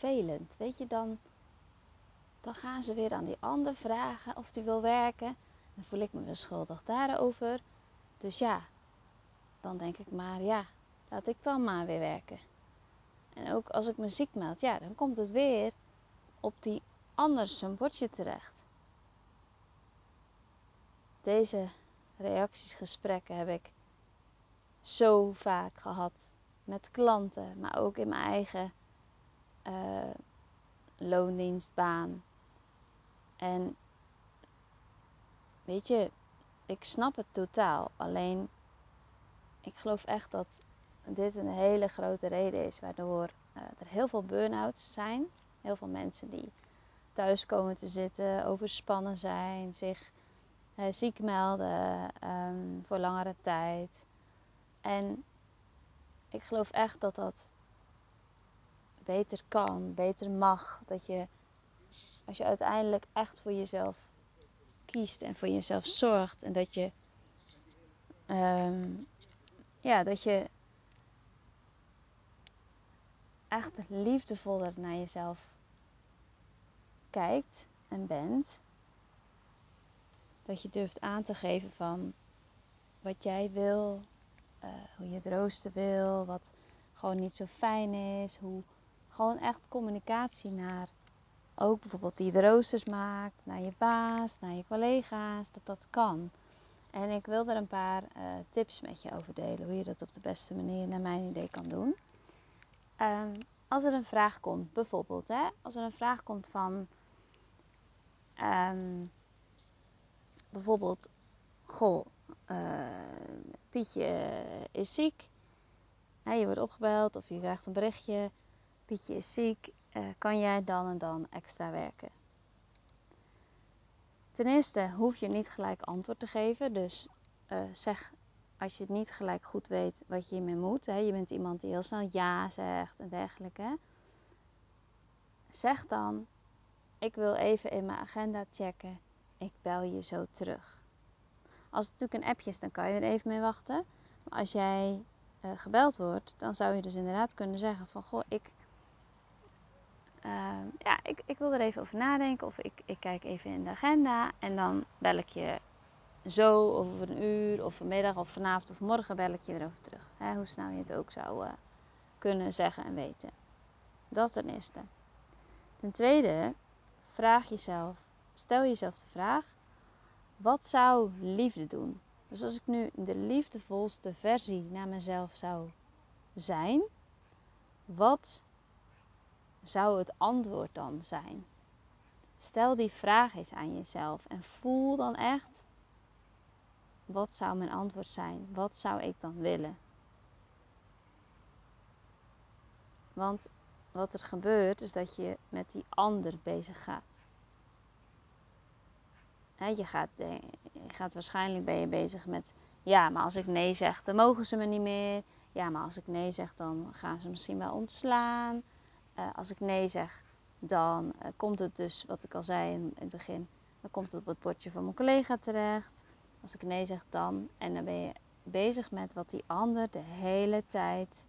Weet je, dan, dan gaan ze weer aan die ander vragen of die wil werken. Dan voel ik me weer schuldig daarover. Dus ja, dan denk ik maar, ja, laat ik dan maar weer werken. En ook als ik me ziek meld, ja, dan komt het weer op die anders zijn bordje terecht. Deze reacties, gesprekken heb ik zo vaak gehad met klanten, maar ook in mijn eigen uh, loondienstbaan. En weet je, ik snap het totaal. Alleen ik geloof echt dat dit een hele grote reden is waardoor uh, er heel veel burn-outs zijn. Heel veel mensen die thuis komen te zitten, overspannen zijn, zich uh, ziek melden um, voor langere tijd. En ik geloof echt dat dat beter kan, beter mag. Dat je, als je uiteindelijk echt voor jezelf kiest en voor jezelf zorgt en dat je, um, ja, dat je echt liefdevoller naar jezelf kijkt en bent. Dat je durft aan te geven van wat jij wil, uh, hoe je het roosten wil, wat gewoon niet zo fijn is, hoe gewoon echt communicatie naar ook bijvoorbeeld die de roosters maakt, naar je baas, naar je collega's, dat dat kan. En ik wil er een paar uh, tips met je over delen, hoe je dat op de beste manier naar mijn idee kan doen. Um, als er een vraag komt, bijvoorbeeld, hè, als er een vraag komt van um, bijvoorbeeld, goh, uh, Pietje is ziek. Hè, je wordt opgebeld of je krijgt een berichtje. Pietje is ziek. Uh, kan jij dan en dan extra werken? Ten eerste hoef je niet gelijk antwoord te geven. Dus uh, zeg als je het niet gelijk goed weet wat je hiermee moet. Hè, je bent iemand die heel snel ja zegt en dergelijke. Zeg dan, ik wil even in mijn agenda checken. Ik bel je zo terug. Als het natuurlijk een appje is, dan kan je er even mee wachten. Maar als jij uh, gebeld wordt, dan zou je dus inderdaad kunnen zeggen van... Goh, ik, uh, ja, ik, ik wil er even over nadenken. Of ik, ik kijk even in de agenda. En dan bel ik je zo, of over een uur, of vanmiddag, of vanavond of morgen bel ik je erover terug. Hè, hoe snel je het ook zou uh, kunnen zeggen en weten. Dat ten eerste. Ten tweede, vraag jezelf, stel jezelf de vraag: wat zou liefde doen? Dus als ik nu de liefdevolste versie naar mezelf zou zijn, wat zou het antwoord dan zijn? Stel die vraag eens aan jezelf en voel dan echt wat zou mijn antwoord zijn? Wat zou ik dan willen? Want wat er gebeurt is dat je met die ander bezig gaat. je, gaat je gaat waarschijnlijk ben je bezig met, ja, maar als ik nee zeg, dan mogen ze me niet meer. Ja, maar als ik nee zeg, dan gaan ze misschien wel ontslaan. Uh, als ik nee zeg, dan uh, komt het dus, wat ik al zei in, het begin, dan komt het op het bordje van mijn collega terecht. Als ik nee zeg dan. En dan ben je bezig met wat die ander de hele tijd.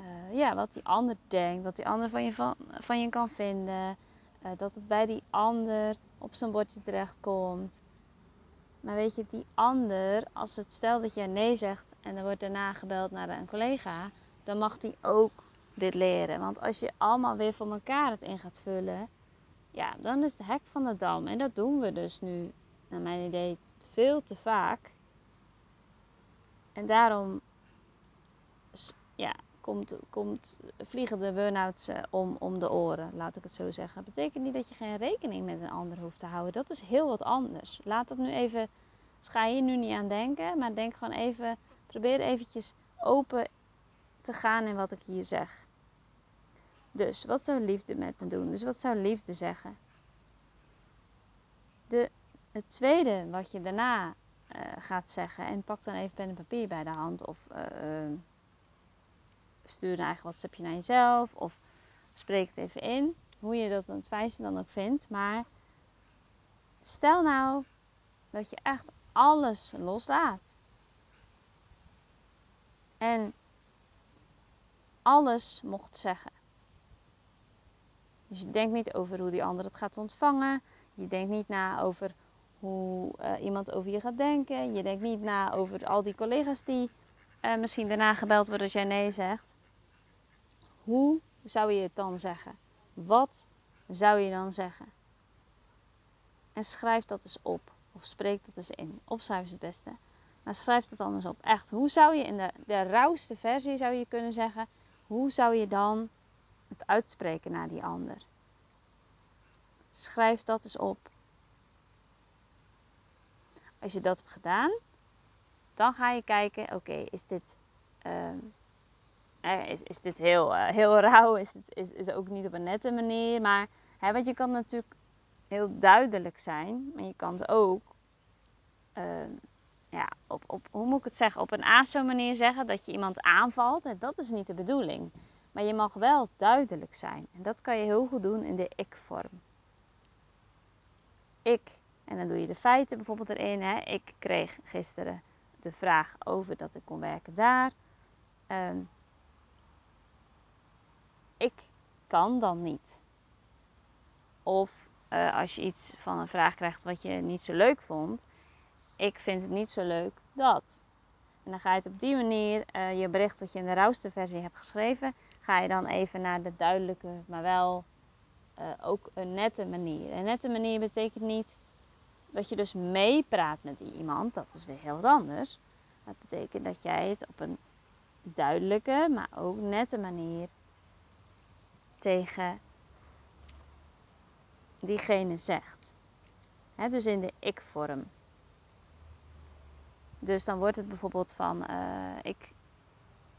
Uh, ja, wat die ander denkt. Wat die ander van je, van, van je kan vinden. Dat het bij die ander op zijn bordje terecht komt. Maar weet je, die ander, als het stel dat jij nee zegt en er wordt daarna gebeld naar een collega, dan mag die ook dit leren. Want als je allemaal weer voor elkaar het in gaat vullen, ja, dan is het hek van de dam. En dat doen we dus nu naar mijn idee, veel te vaak. En daarom ja, komt, komt, vliegen de burn-outs eh, om, om de oren, laat ik het zo zeggen. Dat betekent niet dat je geen rekening met een ander hoeft te houden. Dat is heel wat anders. Laat dat nu even, ga je nu niet aan denken, maar denk gewoon even, probeer eventjes open te gaan in wat ik hier zeg. Dus, wat zou liefde met me doen? Dus wat zou liefde zeggen? De het tweede wat je daarna uh, gaat zeggen, en pak dan even pen en papier bij de hand, of uh, stuur een eigen WhatsAppje naar jezelf, of spreek het even in, hoe je dat het fijnste dan ook vindt. Maar stel nou dat je echt alles loslaat. En alles mocht zeggen. Dus je denkt niet over hoe die ander het gaat ontvangen. Je denkt niet na over hoe uh, iemand over je gaat denken. Je denkt niet na over al die collega's die uh, misschien daarna gebeld worden als jij nee zegt. Hoe zou je het dan zeggen? Wat zou je dan zeggen? En schrijf dat eens op. Of spreek dat eens in. Opschrijven is het beste. Maar schrijf dat dan eens op. Echt, hoe zou je in de, de rauwste versie zou je kunnen zeggen. Hoe zou je dan het uitspreken naar die ander? Schrijf dat eens op. Als je dat hebt gedaan, dan ga je kijken, oké, is dit, uh, is, is dit heel, uh, heel rauw? Is het is, is ook niet op een nette manier? Maar, hè, want je kan natuurlijk heel duidelijk zijn, maar je kan het ook, uh, ja, op, op, hoe moet ik het zeggen, op een aso manier zeggen dat je iemand aanvalt. Dat is niet de bedoeling. Maar je mag wel duidelijk zijn. En dat kan je heel goed doen in de ik-vorm. Ik. En dan doe je de feiten bijvoorbeeld erin. Hè. Ik kreeg gisteren de vraag over dat ik kon werken daar. Um, ik kan dan niet. Of uh, als je iets van een vraag krijgt wat je niet zo leuk vond. Ik vind het niet zo leuk dat. En dan ga je het op die manier, uh, je bericht dat je in de rauwste versie hebt geschreven, ga je dan even naar de duidelijke, maar wel uh, ook een nette manier. Een nette manier betekent niet dat je dus meepraat met iemand, dat is weer heel wat anders. Dat betekent dat jij het op een duidelijke, maar ook nette manier tegen diegene zegt. Dus in de ik-vorm. Dus dan wordt het bijvoorbeeld van: uh, ik,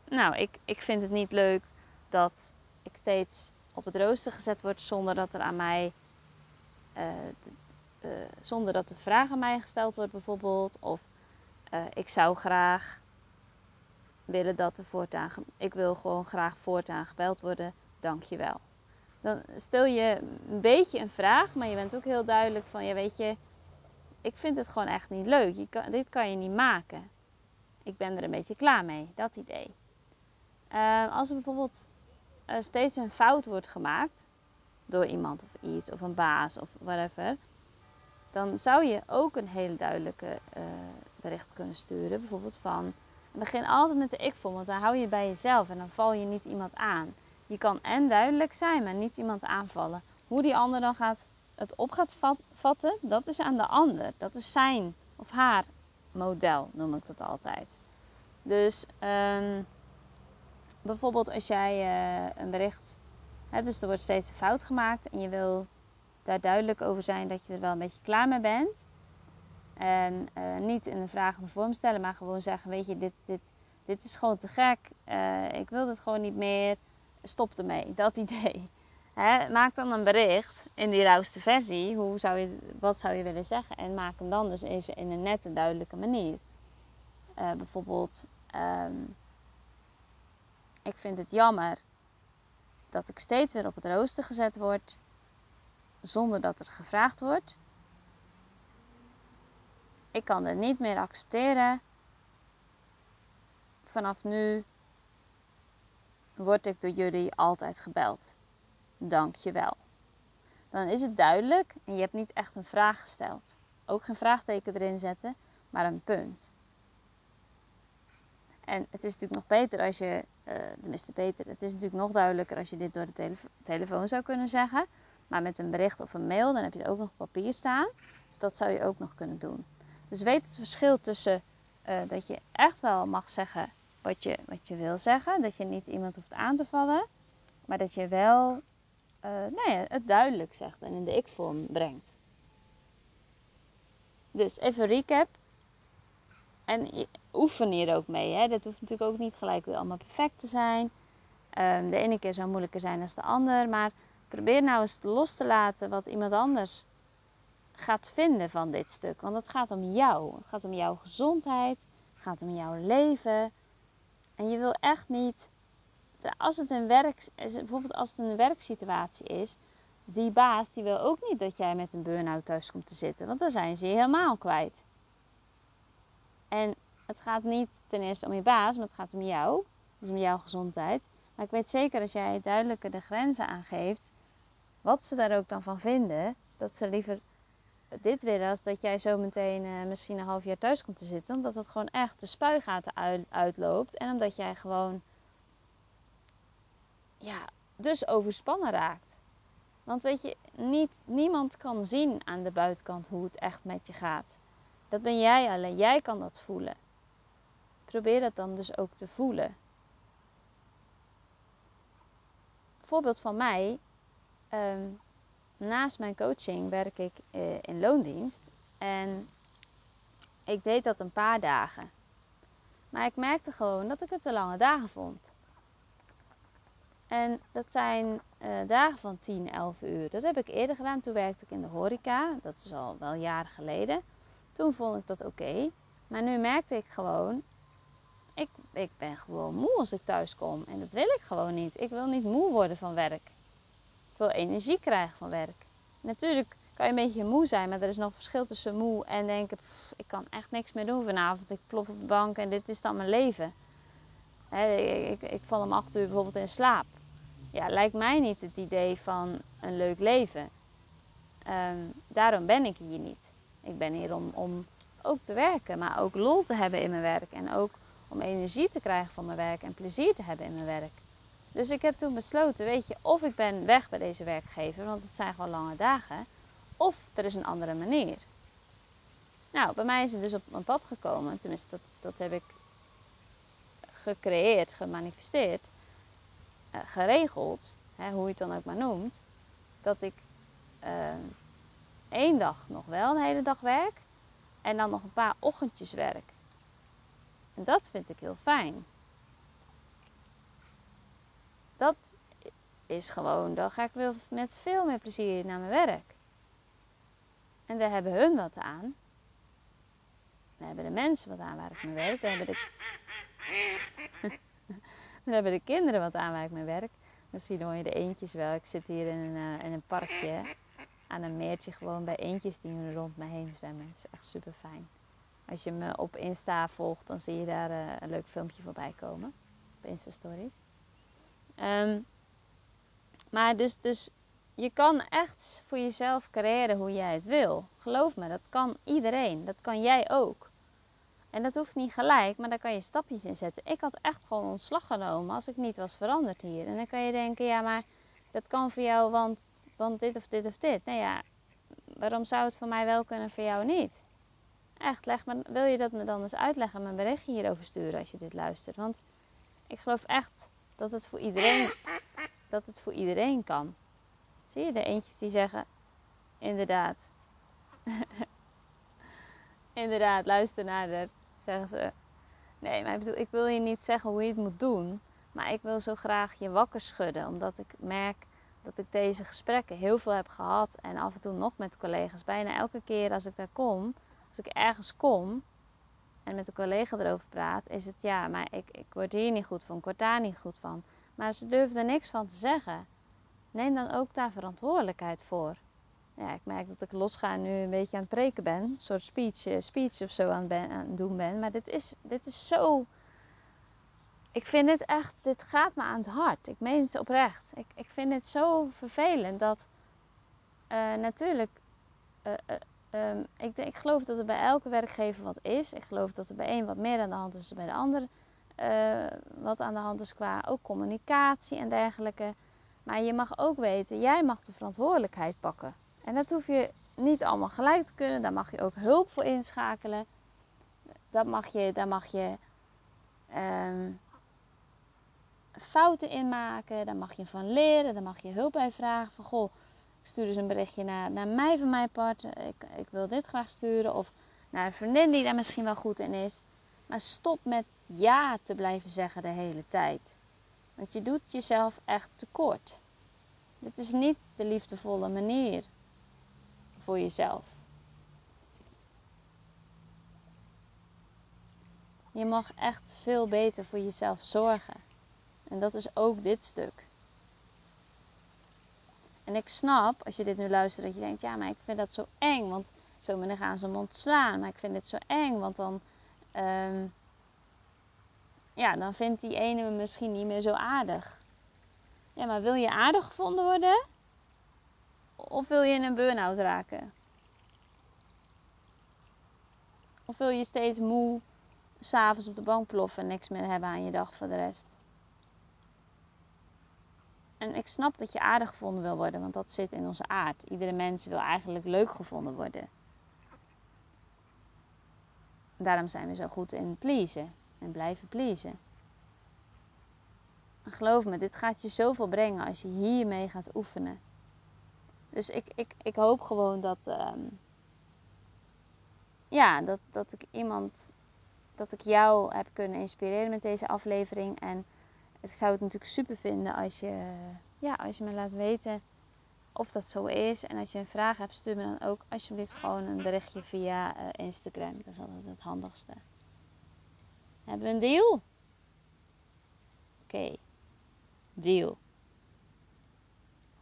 Nou, ik, ik vind het niet leuk dat ik steeds op het rooster gezet word zonder dat er aan mij. Uh, uh, zonder dat de vraag aan mij gesteld wordt, bijvoorbeeld. Of ik zou graag willen dat er voortaan. Ik wil gewoon graag voortaan gebeld worden. Dankjewel dan stel je een beetje een vraag, maar je bent ook heel duidelijk van, ja weet je, ik vind het gewoon echt niet leuk. Je dit kan je niet maken. Ik ben er een beetje klaar mee, dat idee. Als er bijvoorbeeld uh, steeds een fout wordt gemaakt door iemand of iets, of een baas of whatever, dan zou je ook een hele duidelijke uh, bericht kunnen sturen. Bijvoorbeeld van, begin altijd met de ik-vorm, want dan hou je bij jezelf en dan val je niet iemand aan. Je kan en duidelijk zijn, maar niet iemand aanvallen. Hoe die ander dan gaat, het op gaat vatten, dat is aan de ander. Dat is zijn of haar model, noem ik dat altijd. Dus um, bijvoorbeeld als jij uh, een bericht, hè, dus er wordt steeds een fout gemaakt en je wil daar duidelijk over zijn dat je er wel een beetje klaar mee bent. En uh, niet in een vragende vorm stellen, maar gewoon zeggen: Weet je, dit, dit, dit is gewoon te gek. Uh, ik wil dit gewoon niet meer stop ermee. Dat idee. maak dan een bericht in die rauwste versie. Hoe zou je, wat zou je willen zeggen? En maak hem dan dus even in een nette, duidelijke manier. Bijvoorbeeld, um, ik vind het jammer dat ik steeds weer op het rooster gezet word zonder dat er gevraagd wordt. Ik kan het niet meer accepteren. Vanaf nu word ik door jullie altijd gebeld. Dank je wel. Dan is het duidelijk en je hebt niet echt een vraag gesteld. Ook geen vraagteken erin zetten, maar een punt. En het is natuurlijk nog beter als je, uh, tenminste beter, het is natuurlijk nog duidelijker als je dit door de tele telefoon zou kunnen zeggen. Maar met een bericht of een mail, dan heb je het ook nog op papier staan. Dus dat zou je ook nog kunnen doen. Dus weet het verschil tussen uh, dat je echt wel mag zeggen wat je, wat je wil zeggen. Dat je niet iemand hoeft aan te vallen. Maar dat je wel uh, het duidelijk zegt en in de ik-vorm brengt. Dus even recap. En oefen hier ook mee. Hè. Dat hoeft natuurlijk ook niet gelijk weer allemaal perfect te zijn. Um, de ene keer zou moeilijker zijn dan de ander. Maar probeer nou eens los te laten wat iemand anders gaat vinden van dit stuk. Want het gaat om jou. Het gaat om jouw gezondheid. Het gaat om jouw leven. En je wil echt niet, als het een werk, bijvoorbeeld als het een werksituatie is, die baas die wil ook niet dat jij met een burn-out thuis komt te zitten, want dan zijn ze je helemaal kwijt. En het gaat niet ten eerste om je baas, maar het gaat om jou, dus om jouw gezondheid. Maar ik weet zeker dat jij duidelijker de grenzen aangeeft wat ze daar ook dan van vinden, dat ze liever dit willen als dat jij zo meteen uh, misschien een half jaar thuis komt te zitten. Omdat het gewoon echt de spuigaten uit, uitloopt. En omdat jij gewoon, ja, dus overspannen raakt. Want weet je, niet, niemand kan zien aan de buitenkant hoe het echt met je gaat. Dat ben jij alleen. Jij kan dat voelen. Probeer dat dan dus ook te voelen. Voorbeeld van mij. Ehm, naast mijn coaching werk ik uh, in loondienst. En ik deed dat een paar dagen. Maar ik merkte gewoon dat ik het te lange dagen vond. En dat zijn uh, dagen van 10, 11 uur. Dat heb ik eerder gedaan. Toen werkte ik in de horeca. Dat is al wel jaren geleden. Toen vond ik dat oké. Maar nu merkte ik gewoon, ik, ik ben gewoon moe als ik thuis kom. En dat wil ik gewoon niet. Ik wil niet moe worden van werk. Ik wil energie krijgen van werk. Natuurlijk kan je een beetje moe zijn, maar er is nog verschil tussen moe en denken: ik kan echt niks meer doen vanavond. Ik plof op de bank en dit is dan mijn leven. ik, ik, ik, val om acht uur bijvoorbeeld in slaap. Ja, lijkt mij niet het idee van een leuk leven. Ehm, daarom ben ik hier niet. Ik ben hier om, om ook te werken, maar ook lol te hebben in mijn werk. En ook om energie te krijgen van mijn werk en plezier te hebben in mijn werk. Dus ik heb toen besloten, weet je, of ik ben weg bij deze werkgever, want het zijn gewoon lange dagen, of er is een andere manier. Nou, bij mij is het dus op mijn pad gekomen. Tenminste, dat, dat heb ik gecreëerd, gemanifesteerd, uh, geregeld, hè, hoe je het dan ook maar noemt, dat ik uh, één dag nog wel een hele dag werk en dan nog een paar ochtendjes werk. En dat vind ik heel fijn. Dat is gewoon, dan ga ik met veel meer plezier naar mijn werk. En daar hebben hun wat aan. Daar hebben de mensen wat aan waar ik mee werk. Daar hebben de, kinderen wat aan waar ik mee werk. Misschien hoor je de eentjes wel. Ik zit hier in een, uh, in een parkje aan een meertje gewoon bij eentjes die rond me heen zwemmen. Het is echt super fijn. Als je me op Insta volgt, dan zie je daar uh, een leuk filmpje voorbij komen. Op Insta Stories. Um, maar dus, dus je kan echt voor jezelf creëren hoe jij het wil. Geloof me, dat kan iedereen. Dat kan jij ook. En dat hoeft niet gelijk, maar daar kan je stapjes in zetten. Ik had echt gewoon ontslag genomen als ik niet was veranderd hier. En dan kan je denken, ja, maar dat kan voor jou, want, want dit of dit of dit. Nou ja, waarom zou het voor mij wel kunnen, voor jou niet? Echt, leg me, wil je dat me dan eens uitleggen, mijn berichtje hierover sturen als je dit luistert? Want ik geloof echt dat het voor iedereen, dat het voor iedereen kan. Zie je, de eentjes die zeggen, inderdaad. inderdaad, luister naar haar, zeggen ze. Nee, maar ik bedoel, ik wil je niet zeggen hoe je het moet doen. Maar ik wil zo graag je wakker schudden. Omdat ik merk dat ik deze gesprekken heel veel heb gehad. En af en toe nog met collega's. Bijna elke keer als ik daar kom, als ik ergens kom, en met een collega erover praat, is het ja, maar ik, ik word hier niet goed van, ik word daar niet goed van. Maar ze durven er niks van te zeggen. Neem dan ook daar verantwoordelijkheid voor. Ja, ik merk dat ik losga nu een beetje aan het preken ben. Een soort speech, uh, speech of zo aan, aan het doen ben. Maar dit is, dit is zo... Ik vind dit echt... Dit gaat me aan het hart. Ik meen het oprecht. Ik, ik vind het zo vervelend dat... Uh, natuurlijk... Uh, Um, ik, ik, geloof dat er bij elke werkgever wat is. Ik geloof dat er bij een wat meer aan de hand is dan bij de ander. Wat aan de hand is qua ook communicatie en dergelijke. Maar je mag ook weten, jij mag de verantwoordelijkheid pakken. En dat hoef je niet allemaal gelijk te kunnen. Daar mag je ook hulp voor inschakelen. Dat mag je, daar mag je um, fouten in maken. Daar mag je van leren. Daar mag je hulp bij vragen. Van goh, ik stuur dus een berichtje naar, naar mij van mijn part. Ik, ik wil dit graag sturen. Of naar een vriendin die daar misschien wel goed in is. Maar stop met ja te blijven zeggen de hele tijd. Want je doet jezelf echt tekort. Dit is niet de liefdevolle manier voor jezelf. Je mag echt veel beter voor jezelf zorgen. En dat is ook dit stuk. En ik snap, als je dit nu luistert, dat je denkt, ja, maar ik vind dat zo eng, want zo meteen gaan ze hem ontslaan. Maar ik vind dit zo eng, want dan, um, ja, dan vindt die ene me misschien niet meer zo aardig. Ja, maar wil je aardig gevonden worden? Of wil je in een burn-out raken? Of wil je steeds moe s'avonds op de bank ploffen en niks meer hebben aan je dag voor de rest? En ik snap dat je aardig gevonden wil worden, want dat zit in onze aard. Iedere mens wil eigenlijk leuk gevonden worden. Daarom zijn we zo goed in pleasen en blijven pleasen. En geloof me, dit gaat je zoveel brengen als je hiermee gaat oefenen. Dus ik, ik, ik hoop gewoon dat, ehm, ja, dat, dat ik iemand, dat ik jou heb kunnen inspireren met deze aflevering. En ik zou het natuurlijk super vinden als je, ja, als je me laat weten of dat zo is. En als je een vraag hebt, stuur me dan ook alsjeblieft gewoon een berichtje via uh, Instagram. Dat is altijd het handigste. Hebben we een deal? Oké. Deal.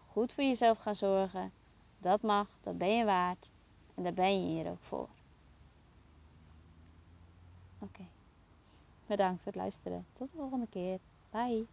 Goed voor jezelf gaan zorgen. Dat mag, dat ben je waard. En daar ben je hier ook voor. Oké. Bedankt voor het luisteren. Tot de volgende keer. Bye.